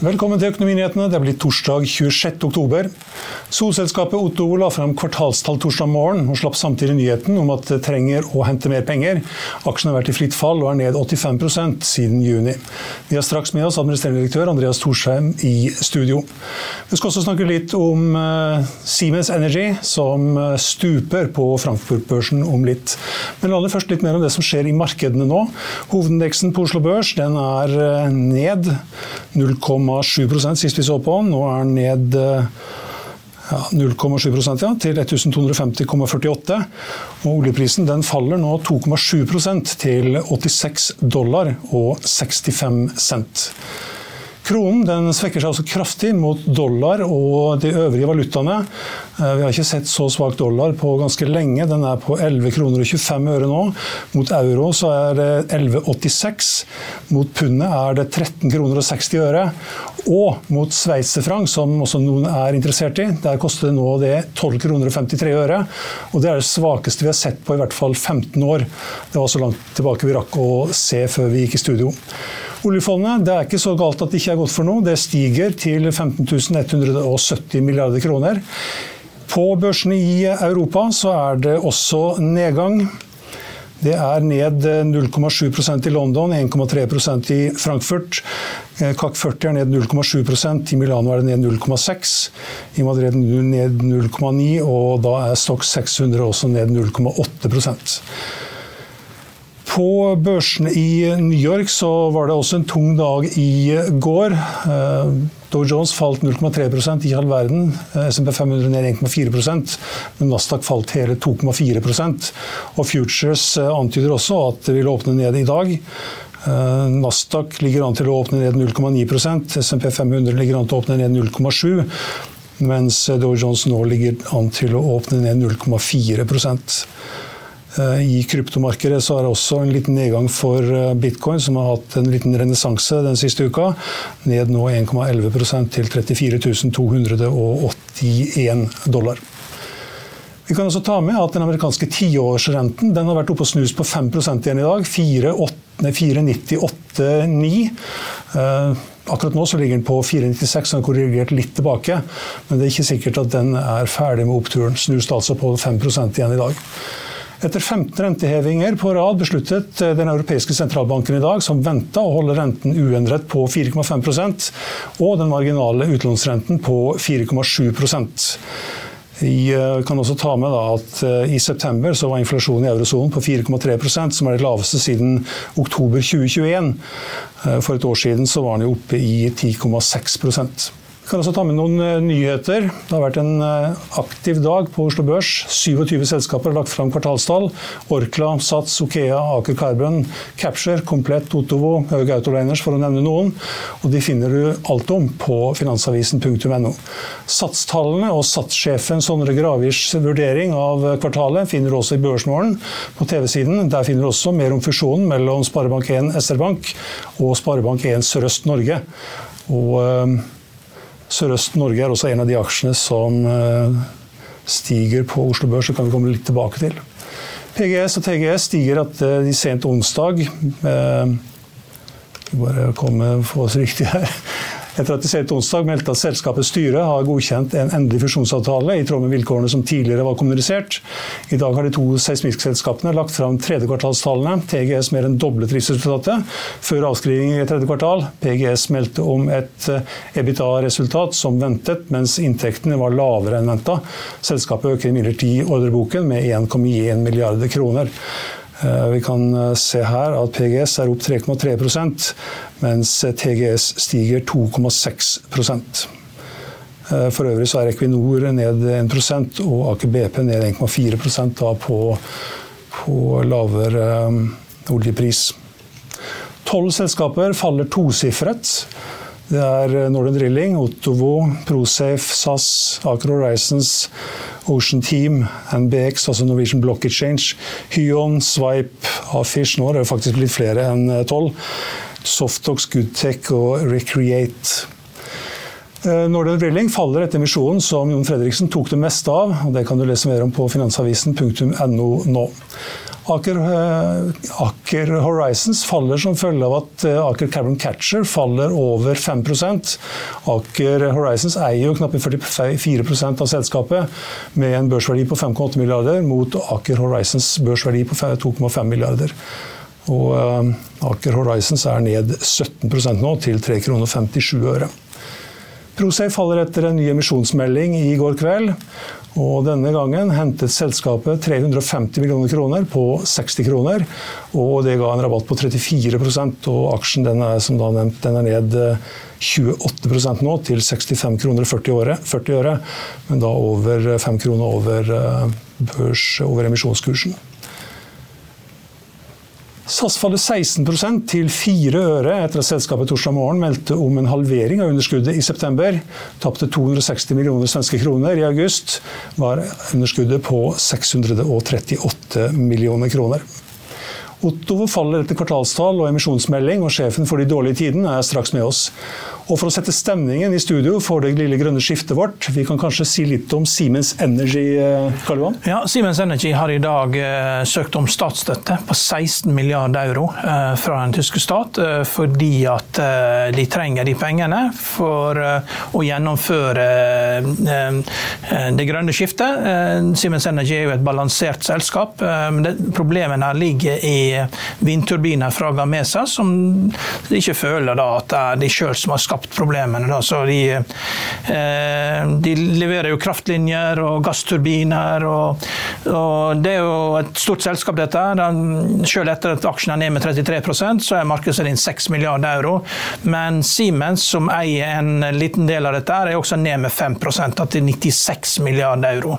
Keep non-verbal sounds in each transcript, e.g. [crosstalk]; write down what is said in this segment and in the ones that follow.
Velkommen til Økonominyhetene. Det blitt torsdag 26. Solselskapet Otto la frem kvartalstall torsdag morgen og slapp samtidig nyheten om at det trenger å hente mer penger. Aksjen har vært i fritt fall og er ned 85% siden juni. Vi har straks med oss administrerende direktør Andreas Torsheim i studio. Vi skal også snakke litt om uh, Siemens Energy, som uh, stuper på Frankfurt-børsen om litt. Men aller først litt mer om det som skjer i markedene nå. Hovedindeksen på Oslo Børs den er uh, ned 0,7% sist vi så på den. Nå er den ned ja, 0,7 ja, til 1250,48. Og oljeprisen den faller nå 2,7% til 86 dollar og 65 cent. Kronen den svekker seg også kraftig mot dollar og de øvrige valutaene. Vi har ikke sett så svak dollar på ganske lenge. Den er på 11 kroner og 25 øre nå. Mot euro så er det 11,86. Mot pundet er det 13 kroner og 60 øre. Og mot sveitserfranc, som også noen er interessert i, der koster det nå det 12 kroner og 53 øre. Og det er det svakeste vi har sett på i hvert fall 15 år. Det var så langt tilbake vi rakk å se før vi gikk i studio. Oljefondet det er ikke så galt at det ikke er godt for noe. Det stiger til 15 170 milliarder kroner. På børsene i Europa så er det også nedgang. Det er ned 0,7% i London, 1,3% i Frankfurt. CAC 40 er ned 0,7% i Milano er det ned 0,6 I Madrid ned 0,9 og da er Stock 600 også ned 0,8% på børsene i New York så var det også en tung dag i går. Dow Jones falt 0,3% i all verden. SMP 500 ned 1,4 men Nasdaq falt hele 2,4% Og Futures antyder også at det vil åpne ned i dag. Nasdaq ligger an til å åpne ned 0,9% SMP 500 ligger an til å åpne ned 0,7 mens Dow Jones nå ligger an til å åpne ned 0,4% i kryptomarkedet så er det også en liten nedgang for bitcoin, som har hatt en liten renessanse den siste uka. Ned nå 1,11 til 34 281 dollar. Vi kan også ta med at den amerikanske tiårsrenten den har vært oppe og snus på 5 igjen i dag. 4,98,9. Akkurat nå ligger den på 4,96, den korrigert litt tilbake. Men det er ikke sikkert at den er ferdig med oppturen. Snuste altså på 5% igjen i dag. Etter 15 rentehevinger på rad besluttet den europeiske sentralbanken i dag, som venta å holde renten uendret på 4,5% og den marginale utlånsrenten på 4,7 vi kan også ta med at I september var inflasjonen i eurosonen på 4,3% som er det laveste siden oktober 2021. For et år siden var den oppe i 10,6 vi kan også ta med noen nyheter. Det har vært en aktiv dag på Oslo Børs. 27 selskaper har lagt fram kvartalstall. Orkla, Sats, Okea, Aker Carbon, Capture, Komplett, Otovo, Høg Autoliners, for å nevne noen. Og de finner du alt om på finansavisen.no. Satstallene og Satssjefen Sondre Gravirs vurdering av kvartalet finner du også i Børsmorgen på TV-siden. Der finner du også mer om fusjonen mellom Sparebank1 SR-Bank og Sparebank1 Sørøst Norge. Og Sørøst Norge er også en av de aksjene som stiger på Oslo Børs. Det kan vi komme litt tilbake til. PGS og TGS stiger at de sent onsdag Bare komme få oss riktig her. Etter at de sent onsdag meldte at selskapets styre har godkjent en endelig fusjonsavtale i tråd med vilkårene som tidligere var kommunisert. I dag har de to seismikkselskapene lagt fram tredjekvartalstallene. TGS mer enn doblet driftsresultatet før avskriving i tredje kvartal. PGS meldte om et eh, EBITDA-resultat som ventet, mens inntektene var lavere enn venta. Selskapet øker imidlertid ordreboken med 1,1 milliarder kroner. Eh, vi kan eh, se her at PGS er opp 3,3% mens TGS stiger 2,6 eh, For øvrig så er Equinor ned 1 og Aker BP ned 1,4 på, på lavere oljepris. Tolv selskaper faller tosifret. Det er Northern Drilling, Ottovo, Prosafe, SAS, Aker Horizons, Ocean Team, NBX, altså Norwegian Block Exchange, Hyon, Swipe, Afish. Nå er det faktisk blitt flere enn tolv. Softox, Goodtech og Recreate. Eh, Northern Drilling faller etter emisjonen som Jon Fredriksen tok det meste av. og Det kan du lese mer om på finansavisen.no nå. Aker, eh, Aker, Horizons faller som følge av at eh, Aker Carbon Catcher faller over 5% Aker Horizons eier jo knappe 44% av selskapet med en børsverdi på 5,8 milliarder, mot Aker Horizons børsverdi på 2,5 milliarder. Og eh, Aker Horizons er ned 17% nå, til 3,57 kroner. Prosafe faller etter en ny emisjonsmelding i går kveld. Og denne gangen hentet selskapet 350 millioner kroner på 60 kroner. Og det ga en rabatt på 34% og aksjen den er som da nevnt, den er ned 28 eh, nå, til 65 kroner 40 øre, 40 øre. Men da over 5 kroner over eh, børs, over emisjonskursen. SAS faller 16 til 4 øre etter at selskapet torsdag morgen meldte om en halvering av underskuddet i september. Tapte 260 millioner svenske kroner. I august var underskuddet på 638 millioner kroner. Ottovo faller etter kvartalstall og emisjonsmelding, og sjefen for de dårlige tidene er straks med oss. Og For å sette stemningen i studio for det lille grønne skiftet vårt, vi kan kanskje si litt om Siemens Energy, eh, Karl Johan? Ja, Siemens Energy har i dag eh, søkt om statsstøtte på 16 milliarder euro eh, fra den tyske stat, eh, fordi at eh, de trenger de pengene for eh, å gjennomføre det grønne skiftet. Siemens Energy er jo et balansert selskap, men problemene ligger i vindturbiner fra Gamesa, som de ikke føler da at det er de sjøl som har skapt skapt problemene. Da. Så de, eh, de, leverer jo kraftlinjer og gassturbiner. Og, og, det er jo et stort selskap, dette. Selv etter at aksjen er ned med 33% så er markedsverdien 6 milliarder euro. Men Siemens, som eier en liten del av dette, er også ned med 5% til 96 milliarder euro.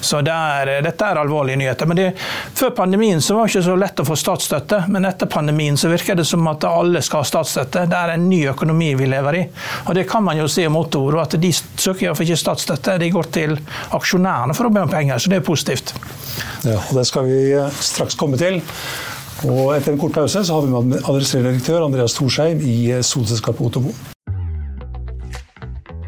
Så det er, dette er alvorlige nyheter. Men det, før pandemien så var det ikke så lett å få statsstøtte, men etter pandemien så virker det som at alle skal ha statsstøtte. Det er en ny økonomi vi lever i. Og Det kan man jo se om Otto, at de søker iallfall ikke statsstøtte. De går til aksjonærene for å be om penger, så det er positivt. Ja, og Det skal vi eh, straks komme til. Og Etter en kort pause så har vi med administrerende direktør Andreas Thorsheim i eh, solselskapet Otobo.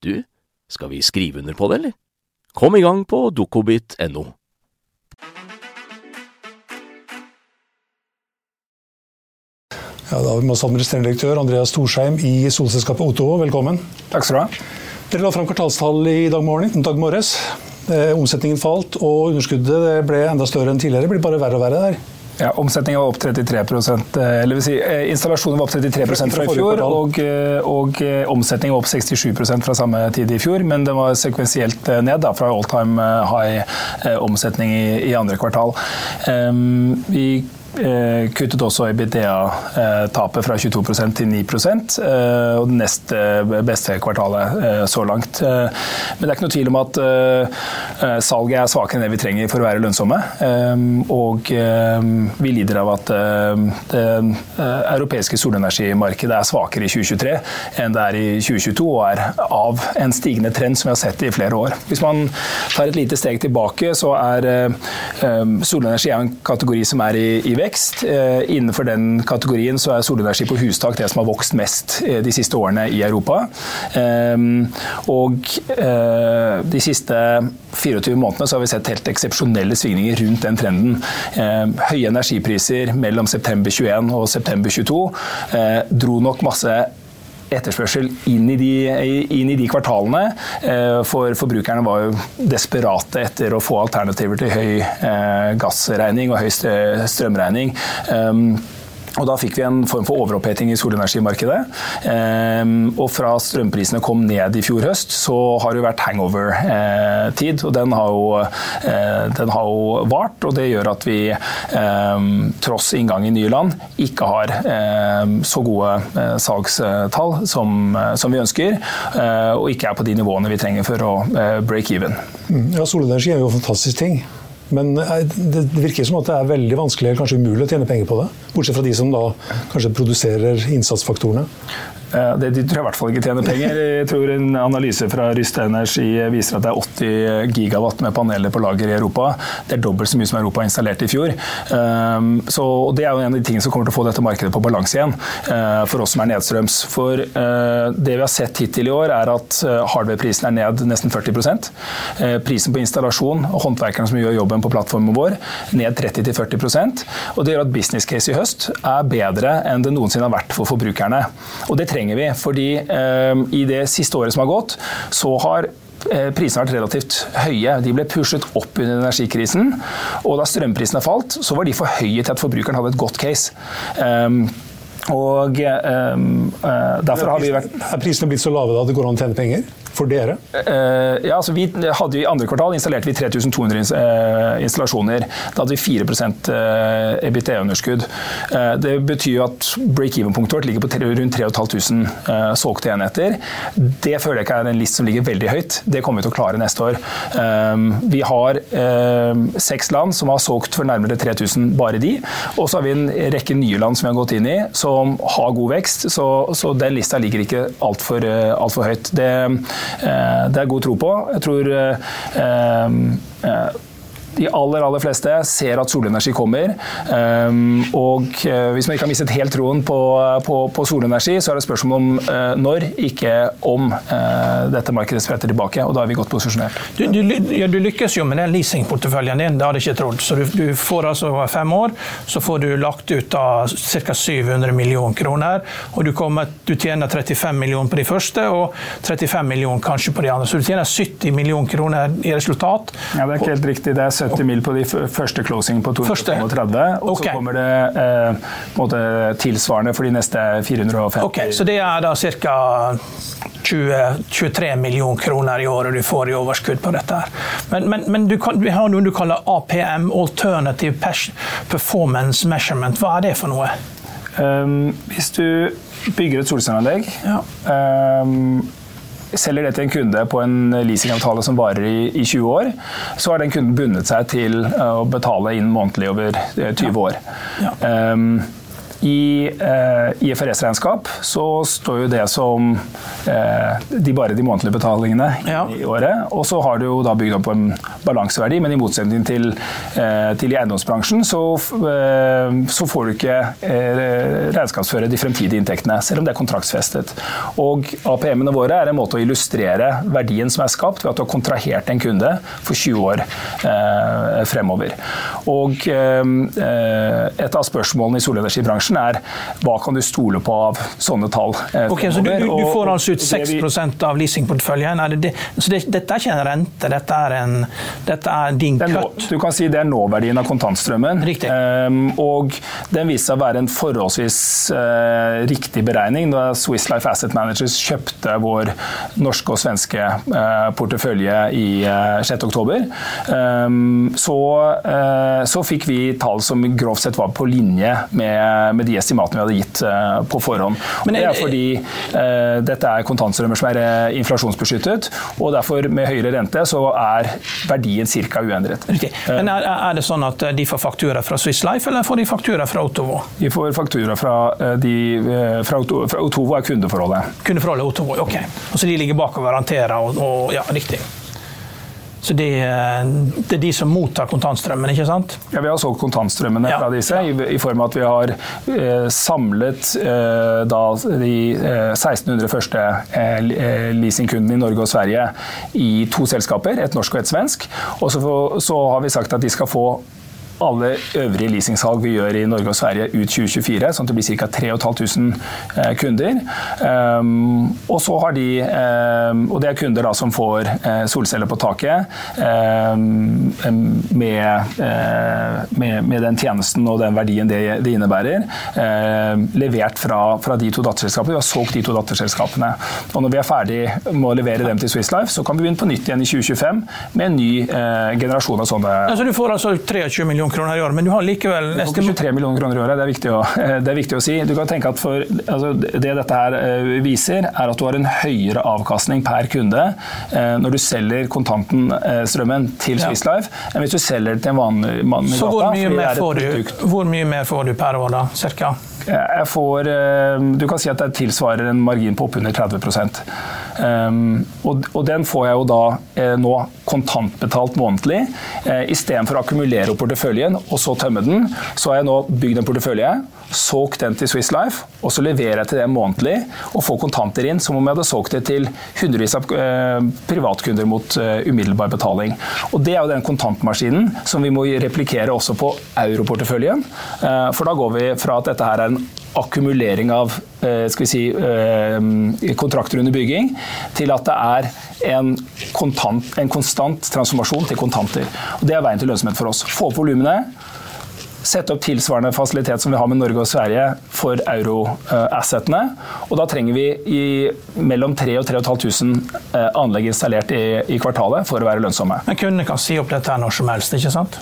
du, Skal vi skrive under på det, eller? Kom i gang på dokobit.no. Ja, da har vi med oss administrerende direktør Andreas Storsheim i solselskapet Otto. Velkommen. Takk skal du ha. Dere la fram kvartalstall i dag, morgen, dag morges. Eh, omsetningen falt, og underskuddet ble enda større enn tidligere. Det blir bare verre og verre der. Ja, Omsetningen var opp 33 eh, eller vil si, eh, Installasjonen var opp 33 fra i fjor, og, eh, og omsetningen var opp 67 fra samme tid i fjor. Men den var sekvensielt ned da, fra all time high omsetning i, i andre kvartal. Um, vi kuttet også EBITDA-tapet fra 22% til 9 eh, og det nest beste kvartalet eh, så langt. Men det er ikke noe tvil om at salget er svakere enn det vi trenger for å være lønnsomme. Og vi lider av at det europeiske solenergimarkedet er svakere i 2023 enn det er i 2022, og er av en stigende trend som vi har sett i flere år. Hvis man tar et lite steg tilbake, så er solenergi en kategori som er i vekst vekst. Eh, innenfor den kategorien så er solenergi på hustak det som har vokst mest eh, de siste årene i Europa. Ehm, og eh, de siste 24 månedene har vi sett helt eksepsjonelle svingninger rundt den trenden. Ehm, høye energipriser mellom september 21 og september 22 dro nok masse etterspørsel inn i de, inn i de kvartalene. Eh, for forbrukerne var jo desperate etter å få alternativer til høy eh, gassregning og høy strømregning. Og Da fikk vi en form for overoppheting i solenergimarkedet. Ehm, og fra strømprisene kom ned i fjor høst, så har det vært hangover-tid. Og den har, jo, eh, den har, jo, vart, og det gjør at vi ehm, tross inngang i nye land ikke har ehm, så gode eh, salgstall som, som vi ønsker. Eh, og ikke er på de nivåene vi trenger for å break even. Mm. Ja, Solenergi er jo en fantastisk ting. Men eh, det virker som at det er veldig vanskelig eller kanskje umulig å tjene penger på det. Bortsett fra de som da kanskje produserer innsatsfaktorene. Det, de tror jeg i hvert fall ikke tjener penger. Jeg tror En analyse fra Ryste Energi viser at det er 80 gigawatt med paneler på lager i Europa. Det er dobbelt så mye som Europa installerte i fjor. Ehm, så Det er jo en av de tingene som kommer til å få dette markedet på balanse igjen, eh, for oss som er nedstrøms. For eh, Det vi har sett hittil i år, er at hardware-prisen er ned nesten 40% Prisen på installasjon og håndverkerne som gjør jobben på plattformen vår, ned 30-40% Og Det gjør at business case i høst er bedre enn det noensinne har vært for forbrukerne. Og det trenger vi. Fordi eh, i det siste året som har gått, så har eh, prisene har vært relativt høye. De ble pushet opp under energikrisen. Og da strømprisene falt, så var de for høye til at forbrukeren hadde et godt case. Um, og um, derfor har vi vært Er prisene blitt så lave da det går an å tjene penger? For dere? Uh, ja, altså vi hadde I andre kvartal installerte vi 3200 uh, installasjoner. Da hadde vi 4 uh, EBT-underskudd. Det betyr at break-even-punktet vårt ligger på rundt 3500 uh, solgte enheter. Det føler jeg ikke er en list som ligger veldig høyt. Det kommer vi til å klare neste år. Vi har seks land som har solgt for nærmere 3000, bare de. Og så har vi en rekke nye land som vi har gått inn i, som har god vekst. Så, så den lista ligger ikke altfor alt for høyt. Det, Eh, det er god tro på. Jeg tror eh, eh, de aller aller fleste ser at solenergi kommer. Ehm, og eh, hvis man ikke har mistet helt troen på, på, på solenergi, så er det spørsmål om eh, når, ikke om eh, dette markedet spretter tilbake. Og da er vi godt posisjonert. Du, du, ja, du lykkes jo med den leasingporteføljen din, det hadde jeg ikke trodd. Så du, du, får altså over fem år, så får du lagt ut av ca. 700 millioner kroner. Og du, kommer, du tjener 35 millioner på de første, og 35 millioner kanskje på de andre. Så du tjener 70 millioner kroner i resultat. Ja, det er ikke helt riktig. Det er 70 mil på de første closing på 230, og okay. så kommer det eh, tilsvarende for de neste 450. Okay, Så det er da ca. 23 millioner kroner i året du får i overskudd på dette. her. Men, men, men du, kan, vi har noe du kaller APM, Alternative Performance Measurement. Hva er det for noe? Um, hvis du bygger et solcelleanlegg ja. um, selger det til en kunde på en leasingavtale som varer i, i 20 år, så har den kunden bundet seg til å betale inn månedlig over 20 år. år. Ja. Um, I eh, IFRS-regnskap så står jo det som eh, de bare de månedlige betalingene ja. i året. Og så har du jo da bygd opp en balanseverdi, men i motsetning til, eh, til i eiendomsbransjen så, eh, så, får du ikke eh, regnskapsføre de fremtidige inntektene, selv om det er kontraktsfestet. Og APM-ene våre er en måte å illustrere verdien som er skapt ved at du har kontrahert en kunde for 20 år eh, fremover. Og et av spørsmålene i solenergibransjen er hva kan du stole på av sånne tall? Eh, okay, så du, du, du, får altså ut 6% av leasingporteføljen. Det, det, så det, dette er ikke en rente, dette er, en, dette er din cut? Du kan si det er nåverdien av kontantstrømmen. Riktig. Um, og den viste seg å være en forholdsvis uh, riktig beregning da Swiss Life Asset Managers kjøpte vår norske og svenske uh, portefølje i uh, 6.10. Um, så, uh, så fikk vi tall som grovt sett var på linje med, med de estimatene vi hadde gitt uh, på forhånd. Men det er fordi uh, dette er kontantstrømmer som er uh, inflasjonsbeskyttet, og derfor med høyere rente så er verdien ca. uendret. Riktig. Men er, er, det sånn at de får faktura fra Swiss Life, eller får de faktura fra Otovo? De får faktura fra, de, fra, fra Otovo er kundeforholdet. Kundeforholdet Otovo, ok. Og så de ligger bak og garanterer, og, og ja, riktig. Så det, det, er de som mottar kontantstrømmen, ikke sant? Ja, Vi har solgt kontantstrømmene ja. fra disse i, i, form av at vi har eh, samlet eh, da, de eh, 1600 første eh, eh, leasingkundene i Norge og Sverige i to selskaper, et norsk og et svensk. Og så, så har vi sagt at de skal få alle øvrige leasingsalg vi gjør i Norge og Sverige ut 2024, sånn at det blir ca. 3500 eh, kunder. Um, og så har de um, Og det er kunder da som får uh, solceller på taket um, med, uh, med, med, den tjenesten og den verdien det, det innebærer, levert fra, fra, de to datterselskapene. Vi har solgt de to datterselskapene. Og når vi er ferdig med å levere dem til Swiss Life, så kan vi begynne på nytt igjen i 2025 med en ny generasjon av sånne. Altså, du får altså 23 millioner millioner kroner i året, men du har likevel nesten får 23 millioner kroner i året, det er viktig å, [laughs] det er viktig å si. Du kan tenke at for, altså, Det dette her eh, viser, er at du har en høyere avkastning per kunde eh, når du selger kontanten eh, til Swiss Life, enn hvis du selger det til en vanlig mann i gata. Så hvor mye, mer får du, hvor mye mer får du per år, da? Cirka? Jeg får Du kan si at det tilsvarer en margin på oppunder 30 Um, og, og, den får jeg jo da eh, nå kontantbetalt månedlig. Eh, Istedenfor å akkumulere opp porteføljen og så tømme den, så har jeg nå bygd en portefølje, solgt den til Swiss Life, og så leverer jeg til det månedlig og får kontanter inn som om jeg hadde solgt det til hundrevis av eh, privatkunder mot eh, umiddelbar betaling. Og Det er jo den kontantmaskinen som vi må replikere også på europorteføljen. Uh, for da går vi fra at dette her er en akkumulering av eh, si, eh, kontrakter under bygging, til at det er en, kontant, en konstant transformasjon til kontanter. Og det er veien til lønnsomhet for oss. Få opp volumene. Sette opp tilsvarende fasilitet som vi har med Norge og Sverige for euro-assetene. Og da trenger vi i mellom 3000 og 3500 anlegg installert i, i, kvartalet for å være lønnsomme. Men kundene kan si opp dette når som helst, ikke sant?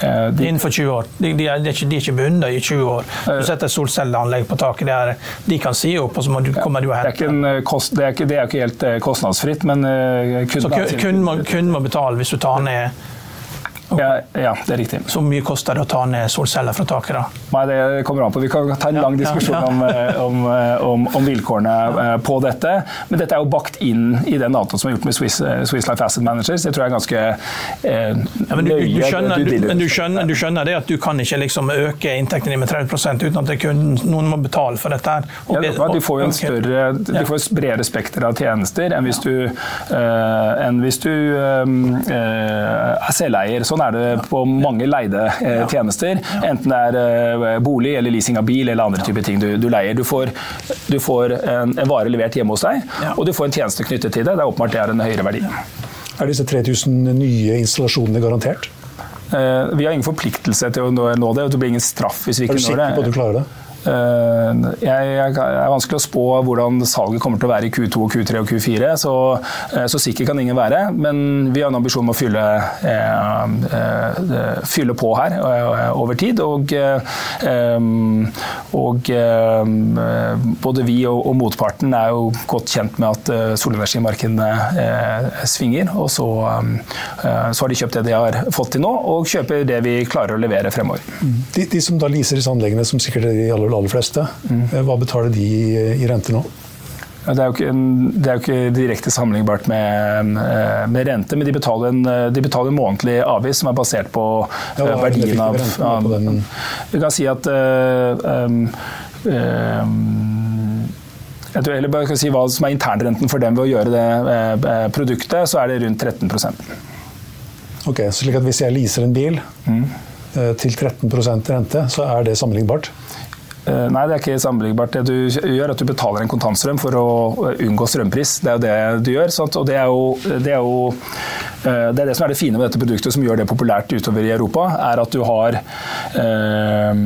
Eh, de, Innenfor 20 år. De, de, er, de, er ikke, de er ikke bundet i 20 år. Du eh, setter solcelleanlegg på taket, er, de kan si opp, og så du, kommer du og henter. Det er, kost, det, det er ikke helt kostnadsfritt, men kunden må, kunden må betale hvis du tar ned ja, ja, det er riktig. Så mye koster det å ta ned solceller fra taket? da? Nei, Det kommer an på. Vi kan ta en lang diskusjon om, eh, om, eh, om, om, vilkårene eh, på dette. Men dette er jo bakt inn i den avtalen som er gjort med Swiss, Swiss, Life Asset Managers. Det tror jeg er ganske eh, men, du, du, skjønner, du, men du, skjønner, du skjønner det at du kan ikke liksom øke inntektene med 30% uten at kun, noen må betale for dette? her. Og, ja, de får jo en større, de får et bredere spekter av tjenester enn hvis du, uh, enn hvis du uh, er selveier. Sånn er det på mange leide eh, tjenester. Enten det er eh, bolig eller leasing av bil eller andre typer ting du, du leier. Du får, du får en, en, vare levert hjemme hos deg, og du får en tjeneste knyttet til det. Det er åpenbart det er en høyere verdi. Er disse 3000 nye installasjonene garantert? Eh, vi har ingen forpliktelse til å nå det, og det blir ingen straff hvis vi ikke når det. Er du sikker på at du klarer det? Eh, jeg, er vanskelig å spå hvordan salget kommer til å være i Q2, Q3 og Q4. Så, eh, så sikker kan ingen være. Men vi har en ambisjon om å fylle, eh, fylle på her over tid. Og, og både vi og, og, motparten er jo godt kjent med at solenergimarkedene svinger. Og så, så, har de kjøpt det de har fått til nå, og kjøper det vi klarer å levere fremover. De, de som da leaser disse anleggene, som sikkert er de aller aller, aller fleste. Mm. Hva betaler de i rente nå? Det er, ikke, det er jo ikke, direkte sammenlignbart med, med, rente, men de betaler, en, de betaler en månedlig avgift som er basert på ja, verdien av, av Vi kan si at uh, um, um, jeg tror, eller bare skal si Hva som er internrenten for dem ved å gjøre det uh, produktet, så er det rundt 13% Ok, så slik at Hvis jeg leaser en bil mm. uh, til 13% rente, så er det sammenlignbart? Eh, nei, det er ikke sammenlignbart. Det du gjør, er at du betaler en kontantstrøm for å unngå strømpris. Det er jo det du gjør. Sant? Og det er jo, det er jo eh, det, er det som er det fine med dette produktet, som gjør det populært utover i Europa, er at du har eh,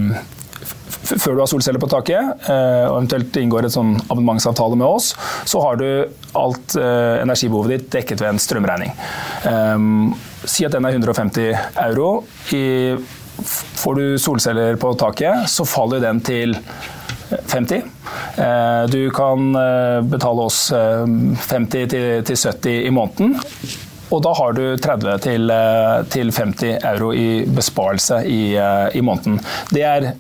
før du har solceller på taket, eh, og eventuelt inngår et sånn abonnementsavtale med oss, så har du alt energibehovet ditt dekket ved en strømregning. Si at den er 150 euro. I Får du solceller på taket, så faller den til 50. Eh, du kan eh, betale oss 50 eh, til 70 i måneden. Og da har du 30 til 50 euro i besparelse i, i måneden. Det er,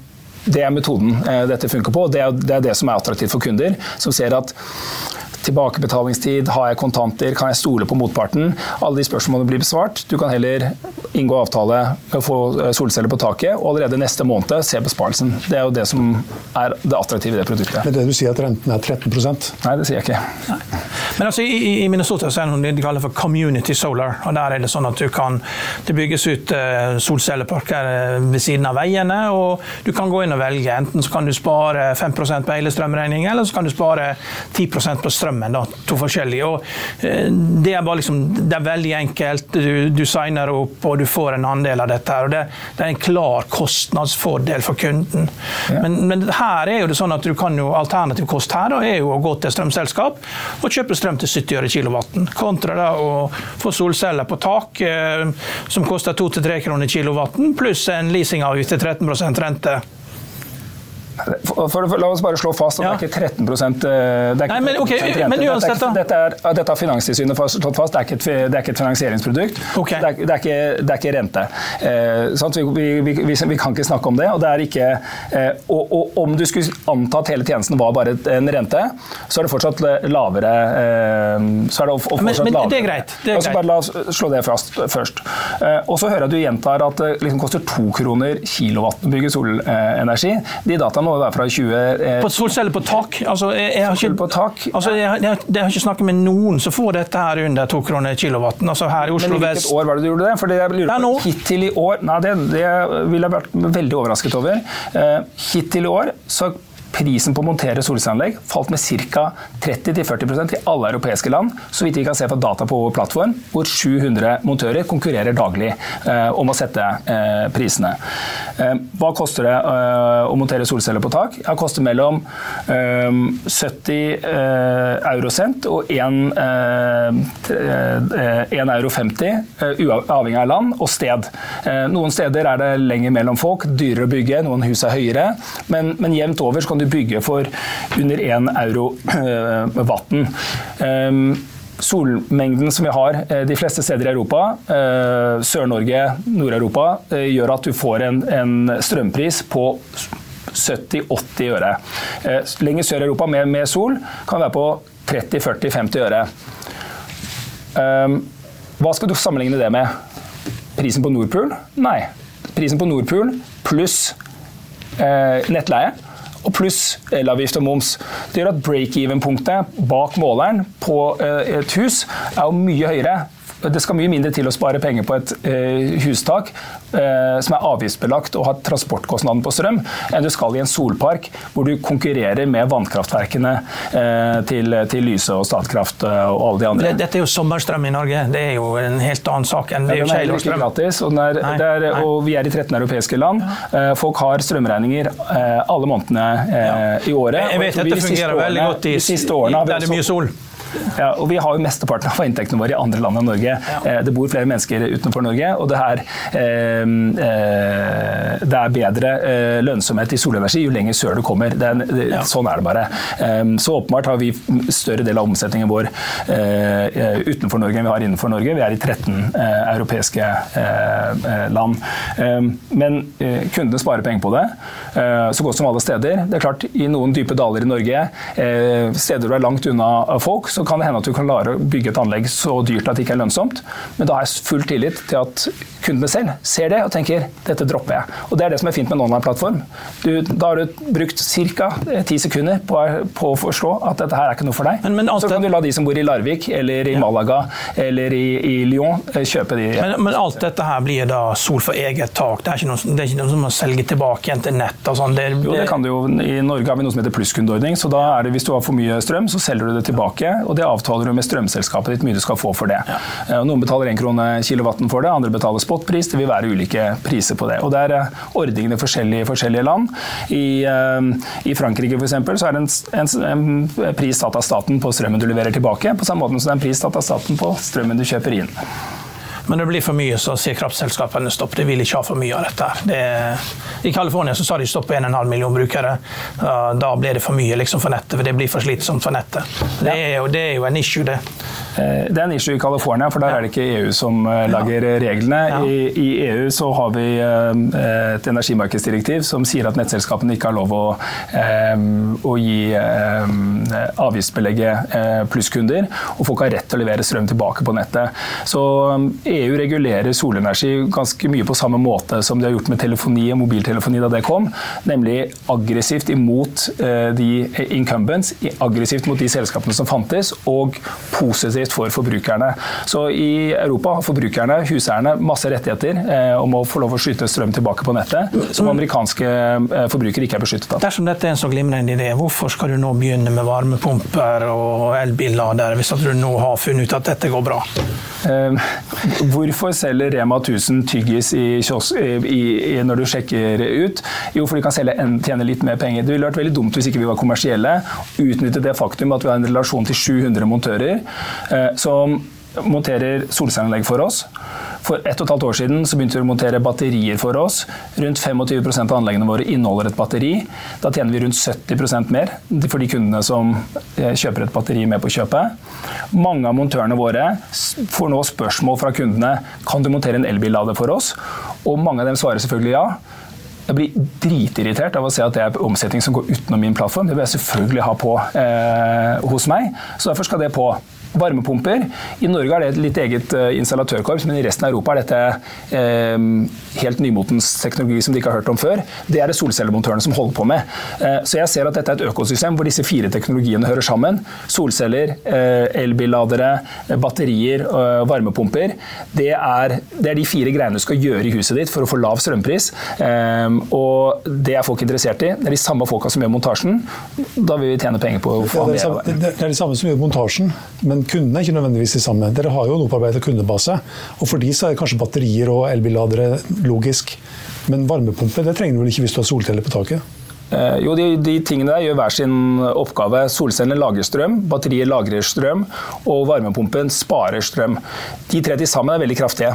det er, metoden dette funker på. Det det er det som er attraktivt for kunder, som ser at tilbakebetalingstid, har jeg kontanter, kan jeg stole på motparten? Alle de spørsmålene blir besvart. Du kan heller inngå avtale med å få eh, solceller på taket, og allerede neste måned se besparelsen. Det er jo det som er det attraktive i det produktet. Men det du sier at renten er 13% Nei, det sier jeg ikke. Nei. Men altså, i, i Minnesota så er det noe de kaller for community solar. og Der er det sånn at du kan, det bygges ut uh, solcelleparker eh, ved siden av veiene, og du kan gå inn og velge. Enten så kan du spare 5% på hele strømregningen, eller så kan du spare 10% på strøm strømmen. Da, to forskjellige. Og, eh, det, er bare liksom, det er veldig enkelt. Du, du, signer opp og du får en andel av dette. her, og Det, det er en klar kostnadsfordel for kunden. Ja. Men, men, her er jo det sånn at du kan jo alternativ kost her da, er jo å gå til strømselskap og kjøpe strøm til 70 øre kilowatten, kontra da å få solceller på tak eh, som koster 2-3 kroner kilowatten, pluss en leasingavgift til 13% rente. For, for, la oss bare slå fast at ja. det er ikke 13 eh, det er ikke Nei, men, okay, men uansett, da. Dette, er, dette har Finanstilsynet slått fast, det er ikke et, det er ikke et finansieringsprodukt. Okay. Det, er, det, er ikke, det, er, ikke, rente. Eh, vi, vi, vi, vi, kan ikke snakke om det. Og, det ikke, eh, og, og, om du skulle anta at hele tjenesten var bare en rente, så er det fortsatt lavere eh, så er det fortsatt men, men det er greit. Det er altså, Bare la oss slå det fast først. Eh, og så hører jeg at du gjentar at det liksom koster to kroner kilowatten bygge solenergi. De dataene må være fra 20... Eh, på solceller på tak? Altså, jeg, jeg, har ikke, på tak. Altså, jeg, jeg, jeg, har ikke snakket med noen som får dette her under to kroner kilowatten. Altså her i Oslo Men hvilket år var det du gjorde det? For det jeg lurer på, Hittil i år Nei, det, det ville jeg vært veldig overrasket over. Eh, hittil i år så prisen på å montere solcelleanlegg falt med ca. 30-40% i alle europeiske land, så vidt vi kan se fra data på vår plattform, hvor 700 montører konkurrerer daglig eh, om å sette eh, prisene. Eh, hva koster det eh, å montere solceller på tak? Det koster mellom 70 eh, eh, eurocent og 1, 1 euro 50, avhengig av land og sted. Noen steder er det lenger mellom folk, dyrere å bygge, noen hus er høyere, men, men jevnt over kan du bygge for under 1 euro eh, watten. Ehm, solmengden som vi har eh, de fleste steder i Europa, eh, Sør-Norge, Nord-Europa, gjør at du får en, strømpris på 70-80 øre. Lenger sør i Europa med, med, sol kan være på 30-40-50 øre. Ehm, hva skal du sammenligne det med? Prisen på Nordpool? Nei. Prisen på Nordpool pluss nettleie og pluss elavgift og moms. Det gjør at break-even-punktet bak måleren på eh, et hus er jo mye høyere det skal mye mindre til å spare penger på et eh, hustak eh, som er avgiftsbelagt og har transportkostnaden på strøm, enn du skal i en solpark hvor du konkurrerer med vannkraftverkene eh, til, til, Lyse og Statkraft eh, og alle de andre. Dette er jo sommerstrøm i Norge, det er jo en helt annen sak enn det er jo ikke gratis. Og, er, er, og, vi er i 13 europeiske land. Eh, folk har strømregninger eh, alle månedene i året. Jeg vet dette fungerer veldig godt i, de siste årene, der det er mye sol. Ja, og Vi har jo mesteparten av inntektene våre i andre land enn Norge. Ja. Det bor flere mennesker utenfor Norge, og det er, eh, det er bedre lønnsomhet i solenergi jo lenger sør du kommer. Det er, det, ja. Sånn er det bare. Så åpenbart har vi større del av omsetningen vår utenfor Norge enn vi har innenfor Norge. Vi er i 13 europeiske land. Men kundene sparer penger på det, så godt som alle steder. Det er klart, I noen dype daler i Norge, steder du er langt unna folk, så kan det hende at du kan klare å bygge et anlegg så dyrt at det ikke er lønnsomt. Men da har jeg full tillit til at kundene selv ser det og tenker dette dropper jeg. Og Det er det som er fint med en online-plattform. Da har du brukt ca. ti sekunder på, på, å forstå at dette her er ikke noe for deg. Men, men så kan du la de som bor i Larvik eller i ja. Malaga eller i, i, Lyon eh, kjøpe de. Men, men, alt dette her blir da sol for eget tak? Det er ikke noe, det er ikke noe som å selge tilbake igjen til nett? og sånn? Det, jo, det kan du jo. I Norge har vi noe som heter plusskundeordning. så da er det Hvis du har for mye strøm, så selger du det tilbake. og Det avtaler du med strømselskapet ditt mye du skal få for det. Ja. Eh, noen betaler én krone kilowatten for det, andre betaler spotpris. Det vil være ulike priser på det. Og Det er eh, ordningene forskjellige i forskjellige land. I, uh, i Frankrike eksempel, så er det en, en, en pris satt av staten på strømmen du leverer tilbake, på samme måte som det er en pris satt av staten på strømmen du kjøper inn. Men når det blir for mye, så sier kraftselskapene stopp. De vil ikke ha for mye av dette. Det, I California så sa de stopp på 1,5 million brukere. Da blir det for mye liksom, for nettet, for det blir for slitsomt for nettet. Det er jo, det er jo en issue, det. Eh, det er en issue i California, for der er det ikke EU som lager lager reglene. I, I, EU så har vi eh, et energimarkedsdirektiv som sier at nettselskapene ikke har lov å, å gi avgiftsbelegget plusskunder, og folk har rett til å levere strøm tilbake på nettet. Så EU regulerer solenergi ganske mye på samme måte som de har gjort med telefoni og mobiltelefoni da det kom, nemlig aggressivt imot de incumbents, aggressivt mot de selskapene som fantes, og positivt for forbrukerne. Så i Europa har forbrukerne, huseierne, masse rettigheter eh, om å få lov å skyte strøm tilbake på nettet, som amerikanske eh, forbrukere ikke er beskyttet av. Dersom dette er en så glimrende idé, hvorfor skal du nå begynne med varmepumper og elbilladere, hvis du nå har funnet ut at dette går bra? Eh, hvorfor selger Rema 1000 tyggis i kiosk, i, i, når du sjekker ut? Jo, for de kan selge en, tjene litt mer penger. Det ville vært veldig dumt hvis ikke vi var kommersielle. Utnytte det faktum at vi har en relasjon til 700 montører. Eh, som monterer solcelleanlegg for oss. For ett og et halvt år siden så begynte vi å montere batterier for oss. Rundt 25% av anleggene våre inneholder et batteri. Da tjener vi rundt 70 mer for de kundene som eh, kjøper et batteri med på kjøpet. Mange av montørene våre får nå spørsmål fra kundene kan du montere en elbillader for oss. Og mange av dem svarer selvfølgelig ja. Jeg blir dritirritert av å se at det er omsetning som går utenom min plattform. Det vil jeg selvfølgelig ha på eh, hos meg, så derfor skal det på varmepumper. I Norge er det et litt eget eh, installatørkorps, men i resten av Europa er dette eh, helt nymotens teknologi som de ikke har hørt om før. Det er det solcellemontørene som holder på med. Eh, så jeg ser at dette er et økosystem hvor disse fire teknologiene hører sammen. Solceller, eh, elbilladere, eh, batterier eh, varmepumper. Det er, det er, de fire greiene du skal gjøre i huset ditt for å få lav strømpris. og det er folk interessert i. Det er de samme folka som gjør montasjen. Da vil vi tjene penger på å få det, er det, det er de samme som gjør montasjen, men kundene ikke nødvendigvis de samme. Dere har jo en opparbeidet kundebase. Og for de så er kanskje batterier og elbilladere logisk. Men varmepumpe det trenger du vel ikke hvis du har solceller på taket? Eh, jo, de, de, tingene der gjør hver sin oppgave. Solcellene lager strøm, batteriet lagrer strøm, og varmepumpen sparer strøm. De tre til sammen er veldig kraftige.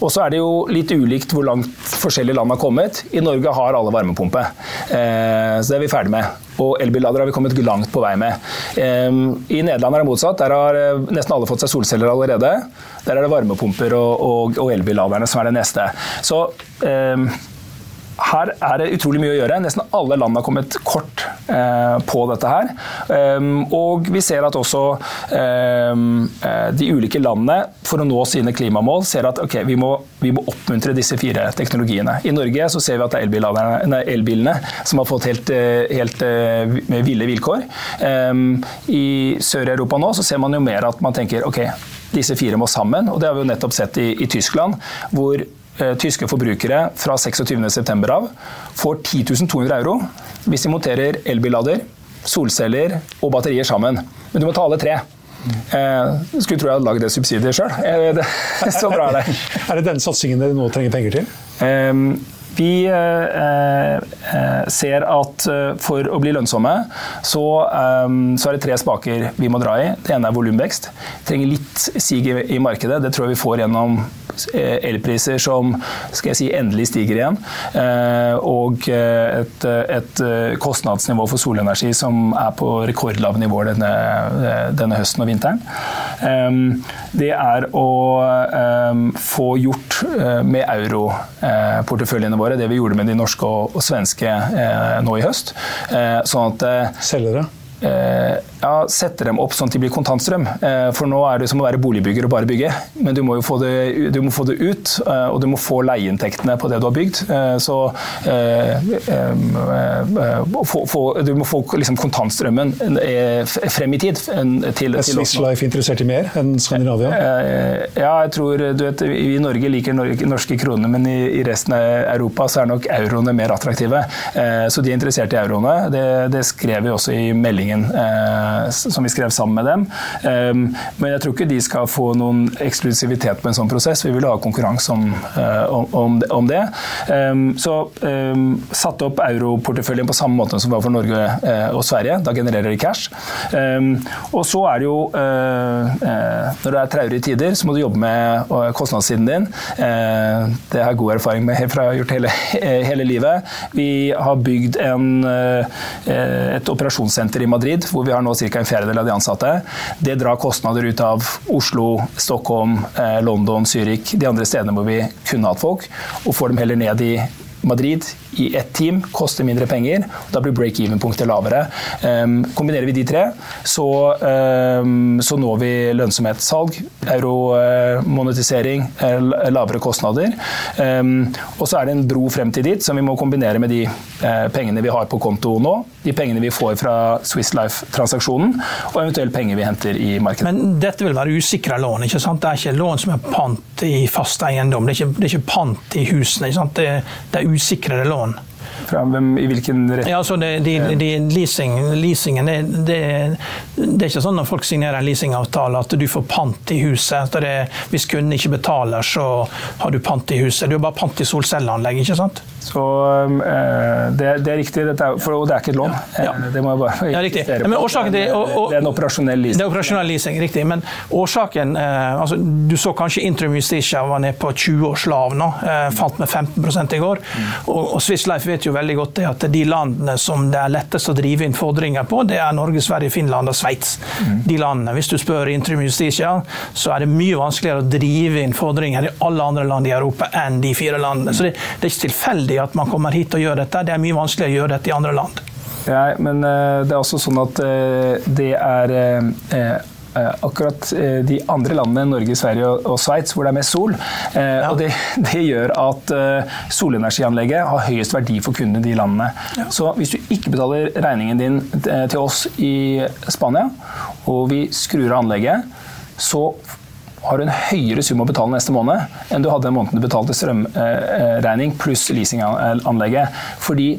Og så er det jo litt ulikt hvor langt forskjellige land har kommet. I Norge har alle varmepumpe, eh, så det er vi ferdig med. Og elbillader har vi kommet langt på vei med. Eh, I Nederland er det motsatt. Der har eh, nesten alle fått seg solceller allerede. Der er det varmepumper og, og, og elbilladerne som er det neste. Så eh, her er det utrolig mye å gjøre. Nesten alle land har kommet kort eh, på dette her. Um, og vi ser at også um, de ulike landene, for å nå sine klimamål, ser at okay, vi, må, vi, må, oppmuntre disse fire teknologiene. I Norge så ser vi at det er elbilene som har fått helt, eh, helt uh, ville vilkår. Um, I Sør-Europa nå så ser man jo mer at man tenker ok, disse fire må sammen. og Det har vi jo nettopp sett i, i Tyskland, hvor Eh, tyske forbrukere fra 26.9 av får 10 200 euro hvis de monterer elbillader, solceller og batterier sammen. Men du må ta alle tre. Eh, skulle tro jeg hadde lagd det subsidiet sjøl. Eh, [laughs] så bra er det. er det den satsingen dere nå trenger penger til? Eh, Vi ser at for å bli lønnsomme, så, så, er det tre spaker vi må dra i. Det ene er volumvekst. Trenger litt sig i markedet. Det tror jeg vi får gjennom elpriser som skal jeg si, endelig stiger igjen, og et, et kostnadsnivå for solenergi som er på rekordlave nivåer denne, denne høsten og vinteren. Det er å få gjort med europorteføljene våre det vi gjorde med de norske og svenske nå i høst. Sånn at Selgere? Ja, sette dem opp sånn at de blir kontantstrøm. Eh, for nå er det som å være boligbygger og bare bygge. Men du må jo få det, du må få det ut, eh, og du må få leieinntektene på det du har bygd. Eh, så du må få liksom kontantstrømmen frem i tid. Til, er Swiss Life interessert i mer enn Skandinavia? Ja, jeg tror du vet, Vi i Norge liker norske kroner, men i resten av Europa så er nok euroene mer attraktive. Så de er interessert i euroene. Det, det skrev vi også i meldingen som vi skrev sammen med dem. Ehm, men jeg tror ikke de skal få noen eksklusivitet på en sånn prosess. Vi vil ha konkurranse om, om, om det. Ehm, så ehm, satte opp europorteføljen på samme måte som var for Norge eh, og Sverige. Da genererer de cash. Og så er det jo eh, Når det er traurige tider, så må du jobbe med kostnadssiden din. Det har jeg god erfaring med fra jeg har gjort hele, hele livet. Vi har bygd en, et operasjonssenter i Madrid hvor vi har nå ca. en fjerdedel av de ansatte. Det drar kostnader ut av Oslo, Stockholm, eh, London, Zürich, de andre stedene hvor vi kunne hatt folk, og får dem heller ned i Madrid i ett team koster mindre penger. og Da blir break-even-punktet lavere. Um, kombinerer vi de tre, så, um, så når vi lønnsomhetssalg, euromonetisering, uh, lavere kostnader. Um, og så er det en bro frem til dit som vi må kombinere med de uh, pengene vi har på konto nå, de pengene vi får fra Swiss Life-transaksjonen, og eventuelt penger vi henter i markedet. Men dette vil være usikra lån, ikke sant? Det er ikke lån som er pant i fast eiendom. Det er ikke, det er ikke pant i husene. Ikke sant? Det, det er usikrede lån. Fra hvem, I hvilken rett? Ja, altså de, de, de, leasing, leasingen det, det, det, er ikke sånn når folk signerer en leasingavtale at du får pant i huset. Det, hvis kunden ikke betaler, så har du pant i huset. Du har bare pant i solcelleanlegg, ikke sant? Så øh, det, det, er riktig, er, for, og det er ikke et lån. Ja. Eh, det må jeg bare ja, riktig. Ja, men årsaken, det, og, og, det er en operasjonell leasing. Det er operasjonell leasing, riktig. Men årsaken øh, altså, Du så kanskje Intrum Justitia var nede på 20 års lav nå. Øh, falt med 15 i går. Mm. Og, og Swiss Life vet jo veldig godt det at de landene som det er lettest å drive inn fordringer på, det er Norge, Sverige, Finland og Sveits. Mm. De landene. Hvis du spør Intrum Justitia, så er det mye vanskeligere å drive inn fordringer i alle andre land i Europa enn de fire landene. Så det, det er ikke tilfeldig at man kommer hit og gjør dette. Det er mye vanskeligere å gjøre dette i andre land. Ja, men uh, det er også sånn at uh, det er uh, akkurat de andre landene, Norge, Sverige og Sveits, hvor det er mest sol. Ja. Og det, det, gjør at solenergianlegget har høyest verdi for kundene i de landene. Ja. Så hvis du ikke betaler regningen din til oss i Spania, og vi skrur av anlegget, så har du en høyere sum å betale neste måned enn du hadde den måneden du betalte strømregning pluss leasinganlegget. Fordi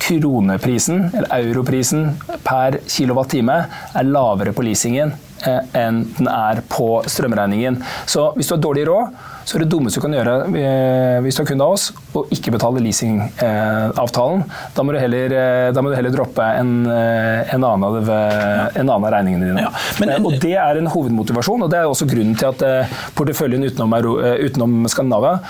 kroneprisen, eller europrisen per kilowattime er lavere på leasingen eh, enn den er på strømregningen. Så hvis du har dårlig råd, så er det dummeste du kan gjøre eh, hvis du har kunde av oss, å ikke betale leasingavtalen. Da må du heller, eh, må du heller droppe en, eh, en, annen av, en, annen av, regningene dine. Ja, men, og Det er en hovedmotivasjon, og det er også grunnen til at porteføljen utenom, utenom Skandinavia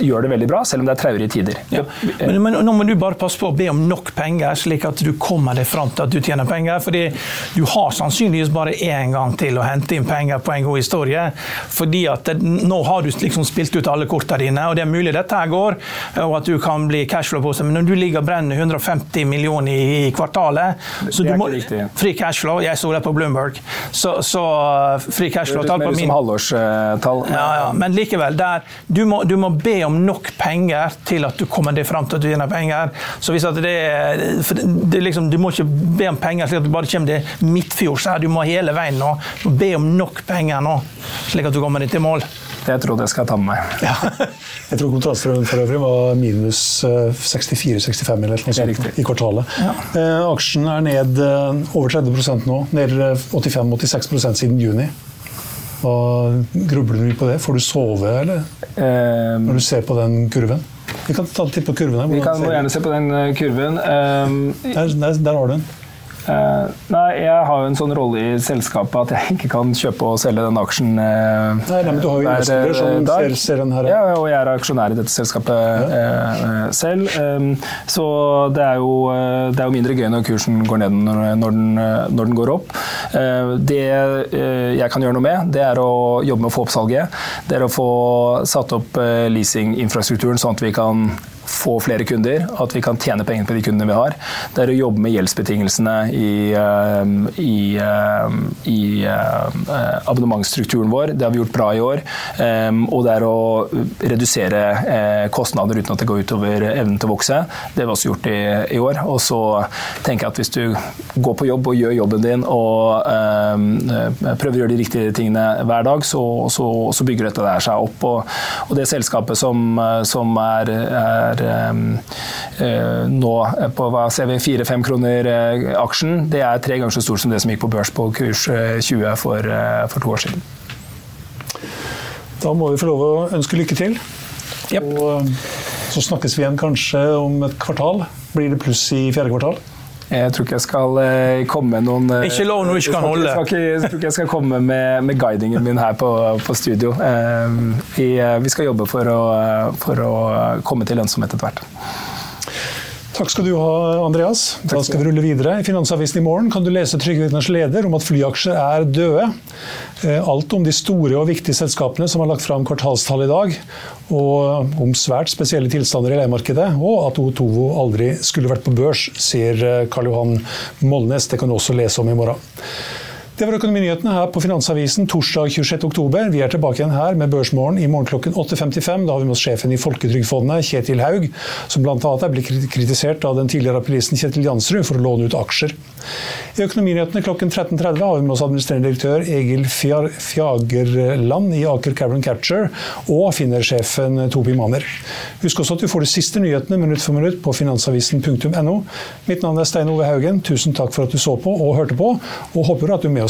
gjør det veldig bra, selv om det er traurige tider. Ja, men, men, nå må du bare passe på å be om nok penger, slik at du kommer deg fram til at du tjener penger. fordi du har sannsynligvis bare én gang til å hente inn penger på en god historie. fordi at det, nå har du liksom spilt ut alle kortene dine. og Det er mulig dette her går, og at du kan bli cashflow på seg, men når du ligger og brenner 150 millioner i, i kvartalet så du må, Fri cashflow, jeg stoler på Bloomberg, så, så uh, fri cashflow tall på min som halvårstall. Ja, ja, men likevel, der, du, må, du må be om nok penger til at du kommer deg fram til at du tjener penger. Så hvis at det, det liksom, Du må ikke be om penger slik at du bare kommer til midtfjords. Du må hele veien nå. Du må be om nok penger nå, slik at du kommer deg til mål. Det tror jeg skal ta med meg. Ja. jeg tror kontantstrømmen for øvrig var minus 64-65 eh, eller noe sånt i kvartalet. Ja. Eh, aksjen er ned eh, over 30% nå. Ned 85-86% siden juni. Hva Grubler du på det? Får du sove, eller? Um, Når du ser på den kurven? Vi kan ta en titt på kurven her. Vi kan gjerne se på den kurven. Um, der, der, der har du den. Uh, nei, jeg har jo en sånn rolle i selskapet at jeg ikke kan kjøpe og selge den aksjen. Uh, nei, nei, men du har jo investorer som ser, ser, den her. Ja, og jeg er aksjonær i dette selskapet ja. uh, selv. Um, så det er, jo, det er, jo, mindre gøy når kursen går ned når, når, den, når den, går opp. det jeg kan gjøre noe med, det er å jobbe med å få opp salget. Det er å få satt opp leasinginfrastrukturen sånn at vi kan få flere kunder, at vi kan tjene penger på de kundene vi har. Det er å jobbe med gjeldsbetingelsene i, eh, i, eh, i eh, abonnementsstrukturen vår. Det har vi gjort bra i år. Og det er å redusere kostnader uten at det går utover evnen til å vokse. Det har vi også gjort i, i år. Og så tenker jeg at hvis du går på jobb og gjør jobben din og prøver å gjøre de riktige tingene hver dag, så, så, så bygger dette der seg opp. Og, og det selskapet som, som er, er Eh, nå på hva ser vi, fire-fem kroner eh, aksjen. Det er tre ganger så stort som det som gikk på børs på kurs 20 eh, for, for to år siden. Da må vi få lov å ønske lykke til. Yep. Og så snakkes vi igjen kanskje om et kvartal. Blir det pluss i fjerde kvartal? Jeg tror ikke jeg skal komme med noen Ikke lov noe ikke kan holde. Jeg, ikke, jeg tror ikke jeg skal komme med, med guidingen min her på, på studio. Vi, vi, skal jobbe for å, for å komme til lønnsomhet etter hvert. Takk skal du ha, Andreas. Da skal vi rulle videre. I Finansavisen i morgen kan du lese Trygve Vigners leder om at flyaksjer er døde. Eh, alt om de store og viktige selskapene som har lagt fram kvartalstall i dag. Og om svært spesielle tilstander i leiemarkedet, og at Otovo aldri skulle vært på børs, sier eh, Karl Johan Molnes. Det kan du også lese om i morgen. Det var Økonominyhetene her på Finansavisen torsdag 26.10. Vi er tilbake igjen her med Børsmorgen i morgen klokken 8.55. Da har vi med oss sjefen i Folketrygdfondet, Kjetil Haug, som bl.a. er blitt kritisert av den tidligere appellisten Kjetil Jansrud for å låne ut aksjer. I Økonominyhetene klokken 13.30 har vi med oss administrerende direktør Egil Fjagerland i Aker Carbon Capture og Finner-sjefen Tobi Manner. Husk også at du får de siste nyhetene minutt for minutt på finansavisen.no. Mitt navn er Stein Ove Haugen. Tusen takk for at du så på og hørte på, og håper at du er med